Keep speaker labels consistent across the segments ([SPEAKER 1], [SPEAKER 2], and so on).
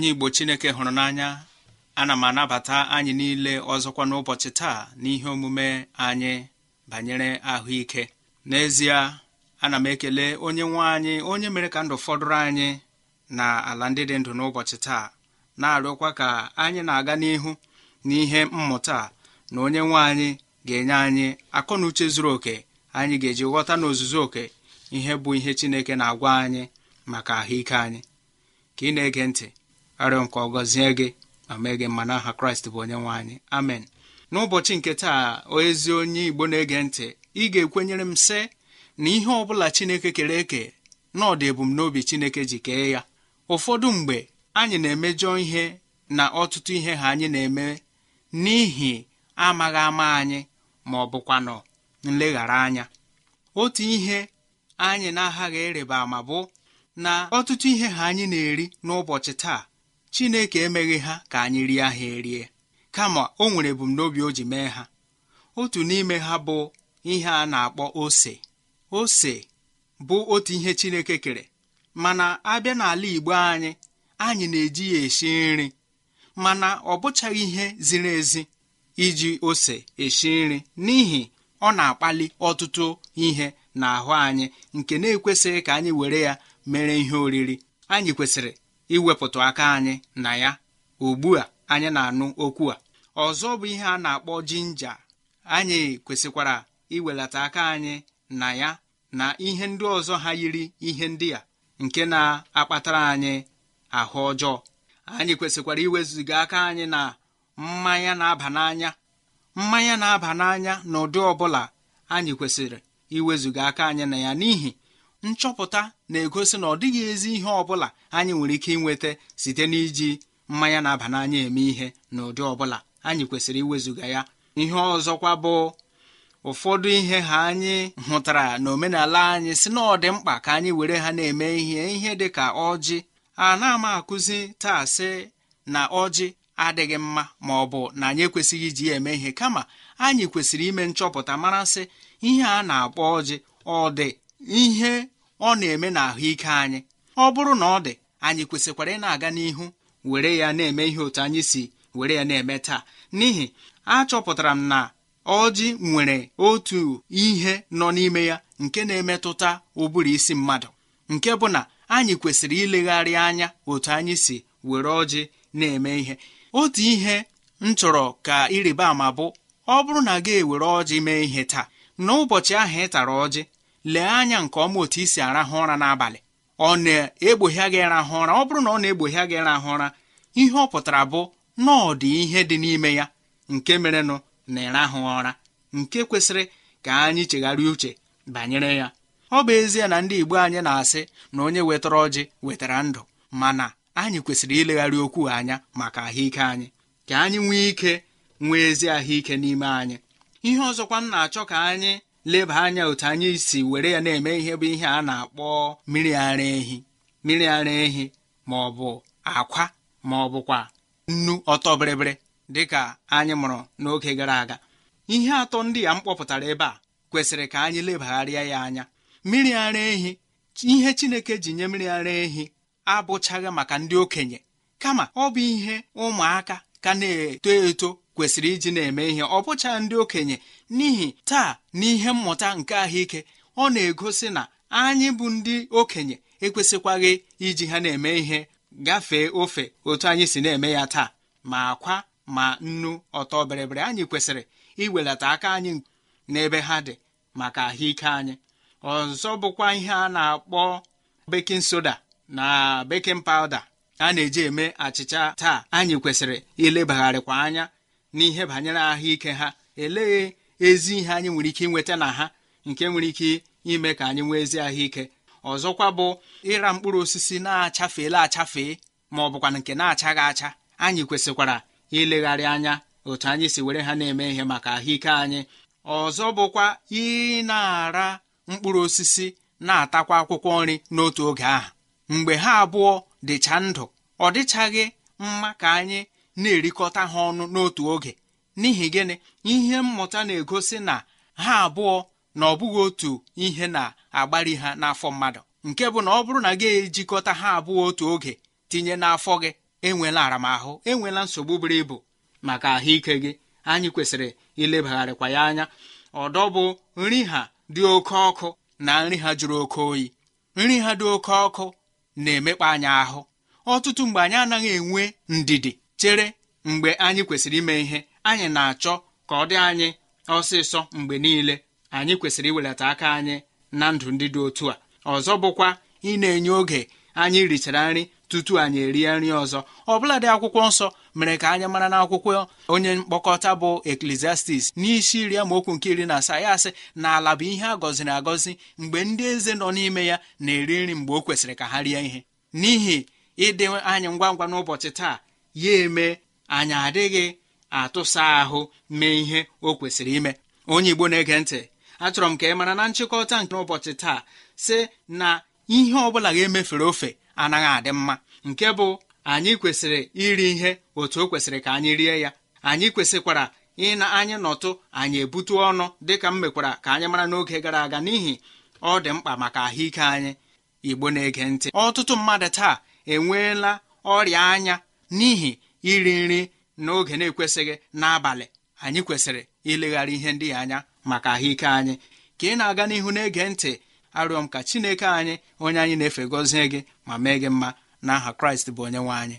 [SPEAKER 1] Onye igbo chineke hụrụ n'anya ana m anabata anyị niile ọzọkwa n'ụbọchị taa n'ihe omume anyị banyere ahụike. N'ezie ana m ekele onye nwe anyị onye mere ka ndụ fọdụrụ anyị na ala ndị dị ndụ n'ụbọchị taa na-arịọkwa ka anyị na-aga n'ihu n'ihe mmụta na onye nwe anyị ga-enye anyị akọ na uche zuru oke anyị ga-eji ghọta n'ozuzu oke ihe bụ ihe chineke na-agwa anyị maka ahụike anyị. Ka ị na-ege ntị arịọ nke ọ gị ma mee gị mma n'aha kraịst bụ onye nwe anyị. Amen. N'ụbọchị nke taa ezi onye igbo na-ege ntị ị ga-ekwenyere m sị na ihe ọ bụla chineke kere eke na ọ ebumnobi chineke ji kee ya. Ụfọdụ mgbe anyị na-emejọ ihe na ọtụtụ ihe ha anyị na-eme n'ihi amaghị ama anyị ma ọ bụkwanụ nleghara anya. Otu ihe anyị na-aghaghị ịrịba ama bụ na ọtụtụ ihe ha anyị na-eri n'ụbọchị taa chineke emeghị ha ka anyị rie ha erie kama o nwere ebumnobi o ji mee ha. Otu n'ime ha bụ ihe a na-akpọ ose. Ose bụ otu ihe chineke kere mana abịa n'ala igbo anyị anyị na-eji ya esi nri mana ọ bụchaghị ihe ziri ezi iji ose esi nri n'ihi ọ na-akpali ọtụtụ ihe n'ahụ anyị nke na-ekwesịghị ka anyị were ya mere ihe oriri. Anyị kwesịrị iwepụta aka anyị na ya ugbu a anyị na-anụ okwu a. Ọzọ bụ ihe a na-akpọ jinja anyị kwesịkwara iwelata aka anyị na ya na ihe ndị ọzọ ha yiri ihe ndị a nke na-akpatara anyị ahụ ọjọọ. Anyị kwesịkwara iwezuga aka anyị na mmanya na-aba n'anya. Mmanya na-aba n'anya n'ụdị ọbụla anyị kwesịrị iwezuga aka anyị na ya n'ihi nchọpụta na-egosi na ọ dịghị ezi ihe ọ bụla anyị nwere ike inweta site n'iji mmanya na-aba n'anya eme ihe n'ụdị ọbụla anyị kwesịrị iwezuga ya. Ihe ọzọkwa bụ ụfọdụ ihe ha anyị hụtara n'omenala anyị si na ọ dị mkpa ka anyị were ha na-eme ihe ihe dị ka ọjị. A na-ama akụzi taa sị na ọjị adịghị mma ma ọ bụ na anyị ekwesịghị iji eme ihe. Kama anyị kwesịrị ime nchọpụta mara sị ihe a na-akpọ ọjị ọ dị ihe ọ na-eme n'ahụike anyị ọ bụrụ na ọ dị anyị kwesịkwara ị na-aga n'ihu were ya na-eme ihe otu anyị si were ya na-eme taa. N'ihi achọpụtara m na ọjị nwere otu ihe nọ n'ime ya nke na-emetụta ụbụrụ isi mmadụ nke bụ na anyị kwesịrị ilegharị anya otu anyị si were ọjị na-eme ihe. Otu ihe m chọrọ ka ịrịba ama bụ ọ bụrụ na gị ewere ọjị mee ihe taa n'ụbọchị ahụ ị tara ọjị lee anya nke ọma otu isi arahụ ụra n'abalị. Ọ na-egbohia gị rahụ ụra. Ọ bụrụ na ọ na-egbohia gị rahụ ụra ihe ọ pụtara bụ na ọ dị ihe dị n'ime ya nke merenụ na ịrahụ ụra nke kwesịrị ka anyị chegharịa uche banyere ya. Ọ bụ ezie na ndị Igbo anyị na-asị na onye wetara ọjị wetara ndụ mana anyị kwesịrị ilegharị okwu anya maka ahụike anyị. Ka anyị nwee ike nwee ezi ahụike n'ime anyị. Ihe ọzọkwa m na-achọ ka anyị leba anya otu anyị si were ya na-eme ihe bụ ihe a na-akpọ mmiri ara ehi. Mmiri ara ehi ma ọ bụ akwa ma ọ bụkwa nnu ọtọ bịrịbịrị dịka anyị mụrụ n'oge gara aga. Ihe atọ ndị a m kpọpụtara ebe a kwesịrị ka anyị lebagharịa ya anya. Mmiri ara ehi ihe Chineke ji nye mmiri ara ehi abụchaghị maka ndị okenye kama ọ bụ ihe ụmụaka ka na-eto eto kwesịrị iji na-eme ihe. Ọ bụcha ndị okenye n'ihi taa n'ihe mmụta nke ahụike ọ na-egosi na anyị bụ ndị okenye ekwesịkwaghị iji ha na-eme ihe gafee ofe otu anyị si na-eme ya taa ma akwa ma nnu ọtọ bịrịbịrị anyị kwesịrị iwelata aka anyị n'ebe ha dị maka ahụike anyị. Ọzọ bụkwa ihe a na-akpọ bekin soda na bekin pawuda a na-eji eme achịcha taa. Anyị kwesịrị ilebagharịkwa anya n'ihe banyere ahụike ha. Elee ezi ihe anyị nwere ike inweta na ha nke nwere ike ime ka anyị nwee ezi ahụike. Ọzọkwa bụ ịra mkpụrụ osisi na-achafeela achafee ma ọ bụkwa nke na-achaghị acha anyị kwesịkwara ilegharị anya otu anyị si were ha na-eme ihe maka ahụike anyị. Ọzọ bụkwa ị na-ara mkpụrụ osisi na-atakwa akwụkwọ nri n'otu oge ahụ. Mgbe ha abụọ dịcha ndụ ọ dịchaghị mma ka anyị na-erikọta ha ọnụ n'otu oge. N'ihi gịnị? Ihe mmụta na-egosi na ha abụọ na ọ bụghị otu ihe na-agbari ha n'afọ mmadụ. Nke bụ na ọ bụrụ na gị ejikọta ha abụọ otu oge tinye n'afọ gị enwela aramahụ enwela nsogbu buru ibu. Maka ahụike gị anyị kwesịrị ilebagharịkwa ya anya. Ọdọ bụ nri ha dị oke ọkụ na nri ha jụrụ oke oyi. Nri ha dị oke ọkụ na-emekpa anyị ahụ. Ọtụtụ mgbe anyị anaghị enwe ndidi. Chere mgbe anyị kwesịrị ime ihe. Anyị na-achọ ka ọ dị anyị ọsịsọ mgbe niile. Anyị kwesịrị iwelata aka anyị na ndụ ndị dị otu a. Ọzọ bụkwa ị na-enye oge anyị richara nri tutu anyị erie nri ọzọ. Ọbụladị akwụkwọ nsọ mere ka anyị mara n'akwụkwọ onye mkpọkọta bụ eklesiastis n'isi iri amaokwu nke iri na asaa. Ya asị na ala bụ ihe a gọziri agọzi mgbe ndị eze nọ n'ime ya na-eri nri mgbe o kwesịrị ka ha rie ihe. N'ihi ịdị anyị ngwa ngwa n'ụbọchị taa ya eme anyị adịghị atụsa ahụ mee ihe o kwesịrị ime. Onye igbo na-ege ntị achọrọ m ka ị mara na nchịkọta nke ụbọchị taa sị na ihe ọ bụla ga-emefere ofe anaghị adị mma. Nke bụ anyị kwesịrị iri ihe otu o kwesịrị ka anyị rie ya. Anyị kwesịkwara ịna anyị nọtụ anyị ebutu ọnụ dịka m mekwara ka anyị mara n'oge gara aga n'ihi ọ dị mkpa maka ahụike anyị. Igbo na-ege ntị. Ọtụtụ mmadụ taa enweela ọrịa anya n'ihi iri nri n'oge na-ekwesịghị n'abalị anyị kwesịrị ileghara ihe ndị anya maka ahụike anyị. Ka ị na-aga n'ihu na-ege ntị arịọ m ka chineke anyị onye anyị na-efe gọzie gị ma mee gị mma. N'aha kraịst bụ onye nwe anyị.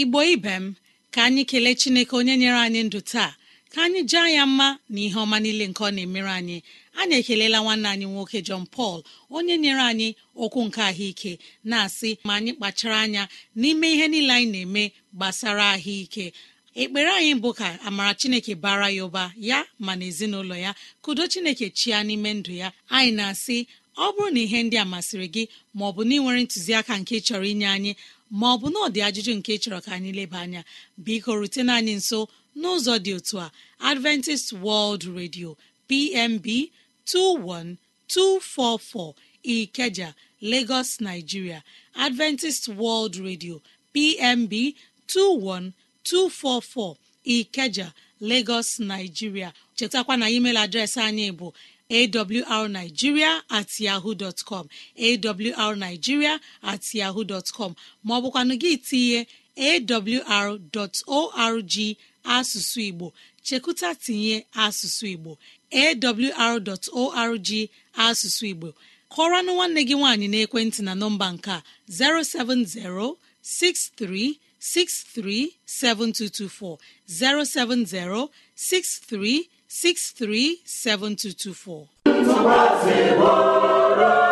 [SPEAKER 2] Igbo ibe m ka anyị kelee chineke onye nyere anyị ndụ taa. Ka anyị jaa ya mma na ihe ọma niile nke ọ na-emere anyị. Anyị ekelela nwanne anyị nwoke John Paul onye nyere anyị okwu nke ahụike na-asị ma anyị kpachara anya n'ime ihe niile anyị na-eme gbasara ahụike. Ekpere anyị bụ ka amara chineke bara ya ụba ya ma na ezinụlọ ya kudo chineke chia n'ime ndụ ya. Anyị na-asị ọ bụrụ na ihe ndị a masịrị gị ma ọ bụ na ị nwere ntụziaka nke chọrọ inye anyị ma ọ bụ na ọ dị ajụjụ nke chọrọ ka anyị leba anya biko rutena anyị nso n'ụzọ dị otu a. Adventist world radio pmb 21244 ikeja lagos nigeria. Adventist world radio pmb 21244 ikeja lagos nigeria. Chetakwa na email adreesị anyị bụ awrnigeria at yahoo dot com. Awrnigeria at yahoo dot com. Ma ọ bụkwanụ gị tinye awr.org asụsụ igbo. Chekụta tinye asụsụ igbo. Awr.org asụsụ igbo. Kọrọnụ nwanne gị nwaanyị n'ekwentị na nọmba nke a 070 6363 7224 070 63 637224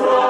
[SPEAKER 3] malitere ilu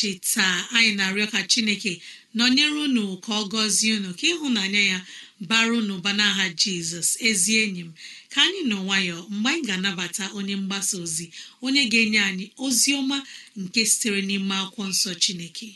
[SPEAKER 2] n'ụbọchị taa anyị na-arịọ ka chineke nọnyere unu ka ọ gọzie unu ka ịhụnanya ya bara unu ba n'aha jizọs. Ezi enyi m ka anyị nọ nwayọ mgbe anyị ga-anabata onye mgbasa ozi onye ga-enye anyị ozi ọma nke sitere n'ime akwụkwọ nsọ chineke.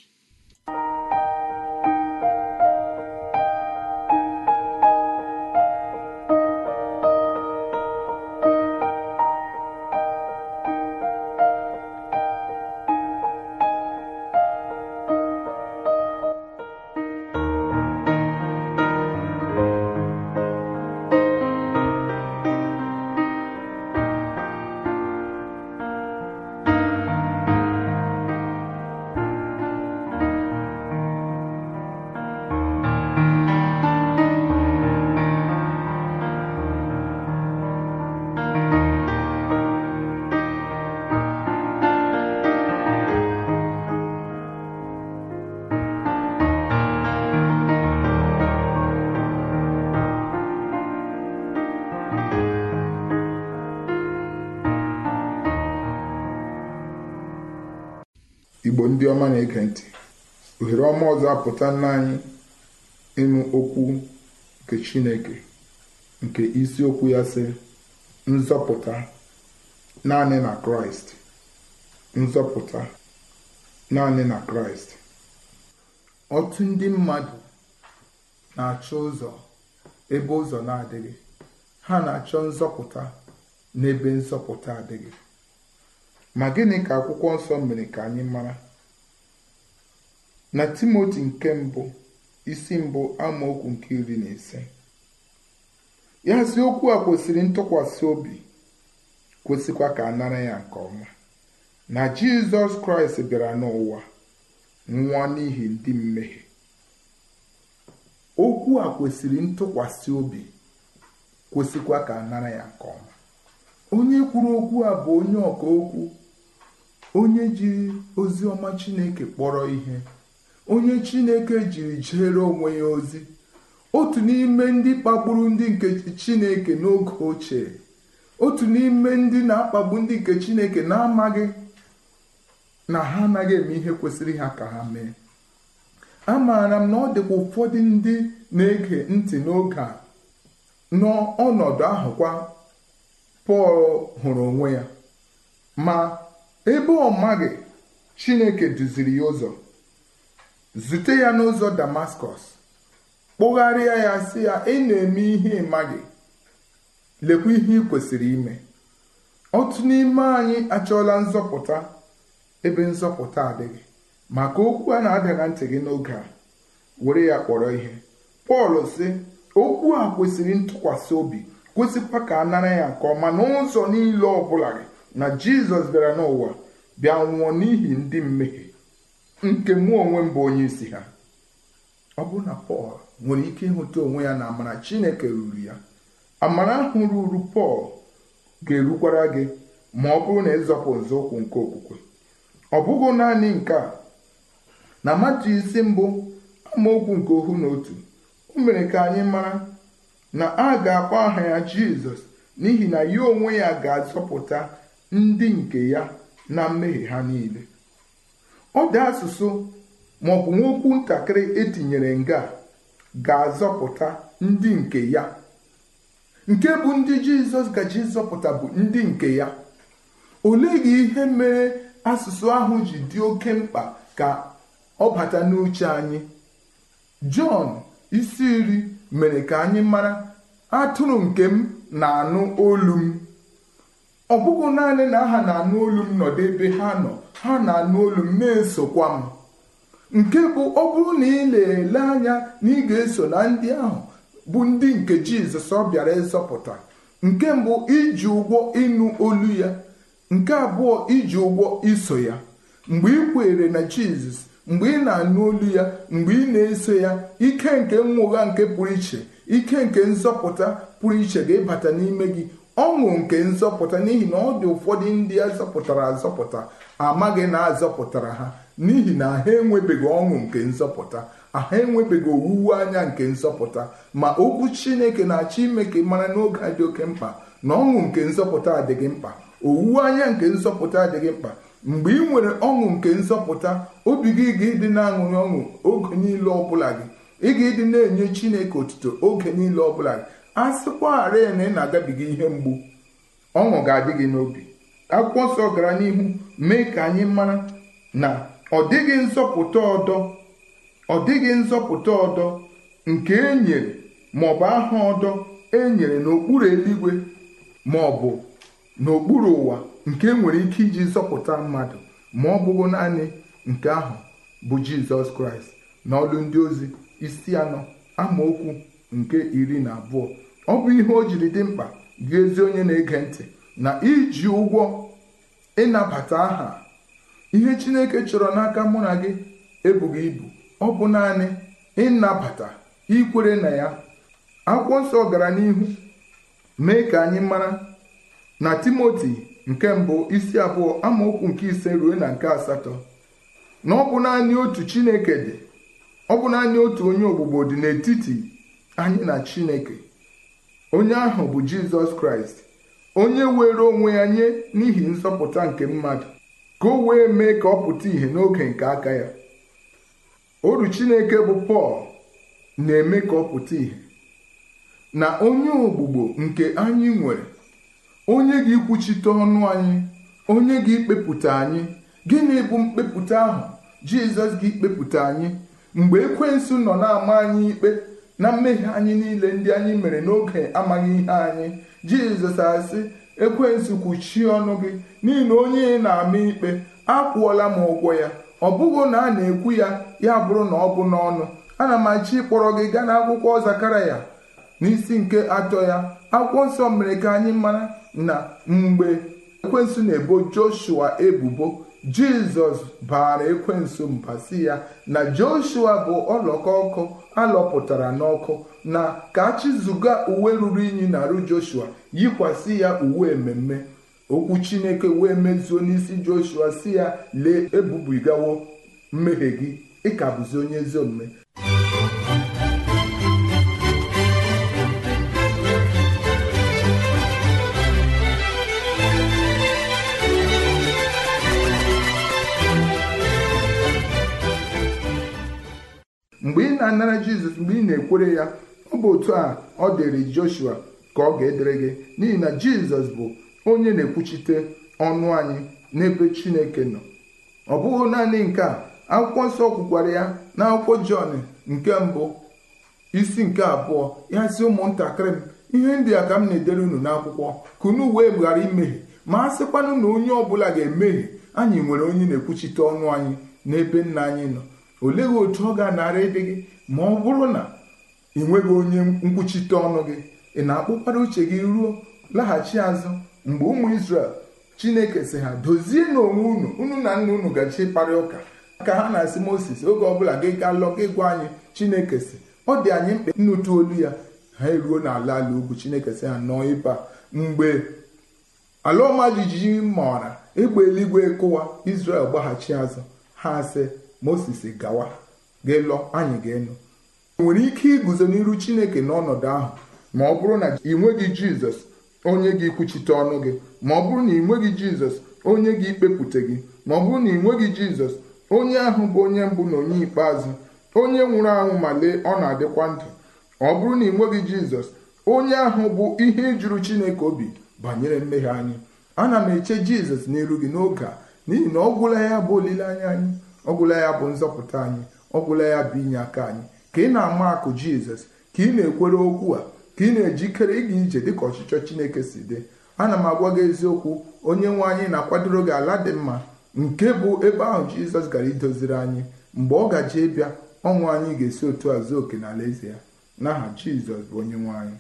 [SPEAKER 3] Igbo ndị ọma na-ege ntị. Ohere ọma ọzọ apụta nna anyị ịnụ okwu nke chineke nke isiokwu ya sị nzọpụta naanị na kraịst. Nzọpụta naanị na kraịst. Ọtụ ndị mmadụ na-achọ ụzọ ebe ụzọ na-adịghị ha na-achọ nzọpụta n'ebe nzọpụta adịghị. Ma gịnị ka akwụkwọ nsọ mere ka anyị mara? Na timoti nke mbụ isi mbụ amaokwu nke iri na ise. Ya okwu a kwesịrị ntụkwasị obi kwesịkwa ka a nara ya nke ọma. Na jizọs kraịst bịara n'ụwa nwa n'ihi ndị mmehie. Okwu a kwesịrị ntụkwasị obi kwesịkwa ka a nara ya nke ọma. Onye kwuru okwu a bụ onye ọka okwu onye jiri ozi ọma chineke kpọrọ ihe. Onye chineke jiri jere onwe ya ozi. Otu n'ime ndị kpagburu ndị nke chineke n'oge ochie. Otu n'ime ndị na-akpagbu ndị nke chineke na-amaghị na ha anaghị eme ihe kwesịrị ha ka ha mee. Amaara m na ọ dịkwa ụfọdụ ndị na-ege ntị n'oge a. N'ọnọdụ ahụkwa pọl hụrụ onwe ya. Ma ebe ọ maghị chineke duziri ya ụzọ. Zute ya n'ụzọ damaskọs kpụgharịa ya sị ya ị na-eme ihe ịmaghị lekwa ihe ị kwesịrị ime. Otu n'ime anyị achọọla nzọpụta ebe nzọpụta adịghị. Maka okwu a na-adaga ntị gị n'oge a were ya kpọrọ ihe. Pọl sị okwu a kwesịrị ntụkwasị obi kwesịkwa ka a nara ya nke ọma n'ụzọ niile ọbụla gị. Na jizọs bịara n'ụwa bịa nwụọ n'ihi ndị mmehie. Nke mụ onwe m bụ onye isi ha. Ọ bụrụ na pọl nwere ike ịhụta onwe ya na amara chineke ruru ya amara ahụ ruru pọl ga-erukwara gị ma ọ bụrụ na ịzọpụ nzọụkwụ nke okwukwe. Ọ bụghị naanị nke a. Na mmadụ isi mbụ amaokwu nke ohu na otu o mere ka anyị mara na a ga-akpọ aha ya jizọs n'ihi na ya onwe ya ga-azọpụta ndị nke ya na mmehie ha niile. Ọ dị asụsụ maọbụ nwokwu ntakịrị etinyere nga ga-azọpụta ndị nke ya. Nke bụ ndị jizọs gaji ịzọpụta bụ ndị nke ya. Olee gị ihe mere asụsụ ahụ ji dị oke mkpa ka ọ bata n'uche anyị? Jọn isi iri mere ka anyị mara atụrụ nke m na-anụ olu m. ọ bụghị naanị na ha na-anụ olu m nọdụ ebe ha nọ ha na-anụ olu m na-esokwa m. Nke bụ ọ bụrụ na ị na-ele anya na ị ga-eso na ndị ahụ bụ ndị nke jizọs ọ bịara ịzọpụta. Nke mbụ iji ụgwọ ịnụ olu ya. Nke abụọ iji ụgwọ iso ya. Mgbe ị kwere na jizọs mgbe ị na-anụ olu ya mgbe ị na-eso ya ike nke nwụgha nke pụrụ iche ike nke nzọpụta pụrụ iche ga-ịbata n'ime gị. Ọṅụ nke nzọpụta n'ihi na ọ dị ụfọdụ ndị azọpụtara azọpụta amaghị na azọpụtara ha. N'ihi na ha enwebeghị ọṅụ nke nzọpụta ha enwebeghị owuwe anya nke nzọpụta. Ma okwu chineke na-achọ ime ka ị mara n'oge a dị oke mkpa na ọṅụ nke nzọpụta adịghị mkpa. Owuwe anya nke nzọpụta adịghị mkpa. Mgbe ị nwere ọṅụ nke nzọpụta obi gị ga-ịdị na-aṅụrị ọṅụ oge niile ọbụla gị. Ị ga-ịdị na-enye chineke otuto oge niile ọbụla gị a sịkwagharị na ị na-agabiga ihe mgbu. Ọṅụ ga-adị gị n'obi. Akwụkwọ nsọ gara n'ihu mee ka anyị mara na ọ dịghị nzọpụta ọdọ ọ dịghị nzọpụta ọdọ nke e nyere maọbụ aha ọdọ e nyere n'okpuru eluigwe maọbụ n'okpuru ụwa nke nwere ike iji zọpụta mmadụ ma ọ bụghị naanị nke ahụ bụ jizọs kraịst. Na ọlụ ndị ozi isi anọ amaokwu nke iri na abụọ. Ọ bụ ihe o jiri dị mkpa gị ezi onye na-ege ntị na iji ụgwọ ịnabata aha. Ihe chineke chọrọ n'aka mụ na gị ebughị ibu. Ọ bụ naanị ịnabata ikwere na ya. Akwụkwọ nsọ gara n'ihu mee ka anyị mara na timoti nke mbụ isi abụọ amaokwu nke ise ruo na nke asatọ. Na ọ bụ naanị otu chineke dị. Ọ bụ naanị otu onye ogbugbo dị n'etiti anyị na chineke. Onye ahụ bụ jizọs kraịst onye were onwe ya nye n'ihi nzọpụta nke mmadụ ka o wee mee ka ọ pụta ìhè n'oge nke aka ya. Oru chineke bụ pọl na-eme ka ọ pụta ìhè. Na onye ogbugbo nke anyị nwere onye ga-ekwuchite ọnụ anyị onye ga-ekpepụta anyị gịnị bụ mkpepụta ahụ jizọs ga-ekpepụta anyị? Mgbe ekwensu nọ na-ama anyị ikpe na mmehie anyị niile ndị anyị mere n'oge amaghị ihe anyị jizọs asị ekwensu kwuchie ọnụ gị n'ihi na onye na-ama ikpe akwụọla m ụgwọ ya. Ọ bụghị na a na-ekwu ya ya bụrụ na ọ bụ n'ọnụ. Ana m achọ ịkpọrọ gị gaa n'akwụkwọ zakaraya n'isi nke atọ ya akwụkwọ nsọ mere ka anyị mara na mgbe ekwensu na-ebo joshua ebubo jizọs baara ekwensu mba si ya na joshua bụ ọlọkọ ọkụ alọpụtara n'ọkụ na ka achịzụga uwe ruru unyi na arụ joshua yikwasị ya uwe ememme. Okwu chineke wee mezuo n'isi joshua si ya lee ebubigawo mmehie gị ịka bụzi onye ezi omume. Na-anara jizọs mgbe ị na-ekwere ya ọ bụ otu a ọ dịrị joshua ka ọ ga-edere gị n'ihi na jizọs bụ onye na-ekwuchite ọnụ anyị n'ebe chineke nọ. Ọ bụghị naanị nke a akwụkwọ nsọ kwukwara ya na akwụkwọ jọn nke mbụ isi nke abụọ ya si ụmụntakịrị m ihe ndị a ka m na-edere unu n'akwụkwọ ka unu wee ghara imehie ma a sịkwanụ na onye ọbụla ga-emehie anyị nwere onye na-ekwuchite ọnụ anyị n'ebe nna anyị nọ. Olee otu ọ ga-anara ịdị gị? Ma ọ bụrụ na ị nweghị onye nkwuchite ọnụ gị ị na-akpụkwara uche gị ruo laghachi azụ. Mgbe ụmụ Izrel Chineke sị ha dozie n'onwe unu unu na nna unu gachi ịkparị ụka. Ka ha na-asị Moses oge ọbụla gị ga lọ gwa anyị Chineke sị. Ọ dị anyị mkpa nnụtụ olu ya. Ha eruo n'ala ala ugwu. Chineke sị ha nọọ ebe a. Mgbe ala ọma jijiji maara egbe eluigwe kụwa Izrel gbaghachi azụ. Ha sị moses gawa. Gị lọ anyị ga-enụ nwere ike iguzo n'iru chineke n'ọnọdụ ahụ ma ọ bụrụ na ị nweghị jizọs onye gị kwuchite ọnụ gị ma ọ bụrụ na ị nweghị jizọs onye gị ikpepụta gị ma ọ bụrụ na ị nweghị jizọs onye ahụ bụ onye mbụ na onye ikpeazụ onye nwụrụ anwụ ma lee ọ na-adịkwa ndụ. Ọ bụrụ na ị nweghị jizọs onye ahụ bụ ihe juru chineke obi banyere mmehie anyị. Ana m eche jizọs n'iru gị n'oge a n'ihi na ọ gwụla ya bụ olileanya anyị ọgwụla ya bụ nzọpụta anyị. Ọgwụla ya bụ inye aka anyị. Ka ị na-ama akụ jizọs ka ị na-ekwere okwu a ka ị na-ejikere ịga ije dịka ọchịchọ chineke si dị. Ana m agwa gị eziokwu onye nwe anyị na-akwadoro gị ala dị mma nke bụ ebe ahụ jizọs gara idoziri anyị. Mgbe ọ gaje ịbịa ọnwụ anyị ga-esi otu a zuo oke n'ala eze ya. N'aha jizọs bụ onye nwe anyị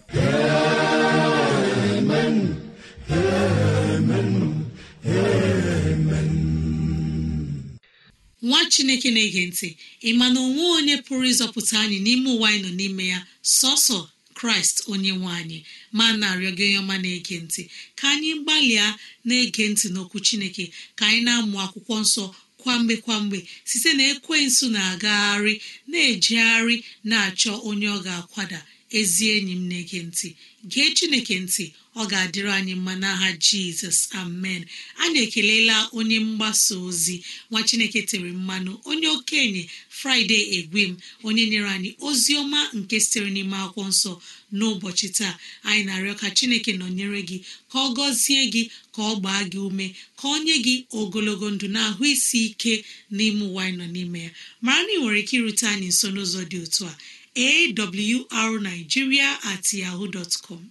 [SPEAKER 2] nwa chineke na-ege ntị ịma na onwe onye pụrụ ịzọpụta anyị n'ime ụwa anyị nọ n'ime ya? Sọsọ kraịst onye nwe anyị ma na-arịọ gị onye ọma na-ege ntị. Ka anyị gbalịa na-ege ntị n'okwu chineke ka anyị na-amụ akwụkwọ nsọ kwa mgbe kwa mgbe site na ekwensu na-agagharị na-ejegharị na-achọ onye ọ ga-akwada. Ezi enyi m na-ege ntị gee chineke ntị ọ ga-adịrị anyị mma n'aha jizọs amen. Anyị ekelela onye mgbasa ozi nwa chineke tere mmanụ onye okenye fraịde egwem onye nyere anyị ozi ọma nke sitere n'ime akwụkwọ nsọ n'ụbọchị taa. Anyị na-arịọ ka chineke nọnyere gị ka ọ gọzie gị ka ọ gbaa gị ume ka ọ nye gị ogologo ndụ na ahụ isi ike n'ime ụwa anyị nọ n'ime ya. Mara na ị nwere ike irute anyị nso n'ụzọ dị otu a. awrnigeria at yahoo dot com.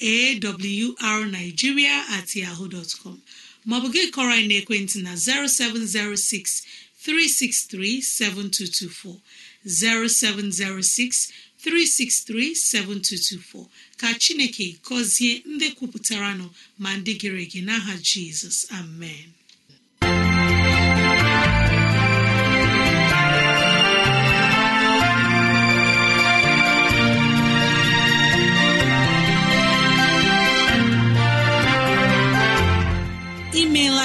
[SPEAKER 2] At yahoo dot maọbụ gị kọrọ anyị n'ekwentị na 0706 363 7224 0706 363 7224 ka Chineke gọzie ndị kwupụtara nọ ma ndị gere ege n'aha Jizọs. Amen.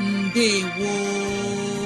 [SPEAKER 2] ndewo.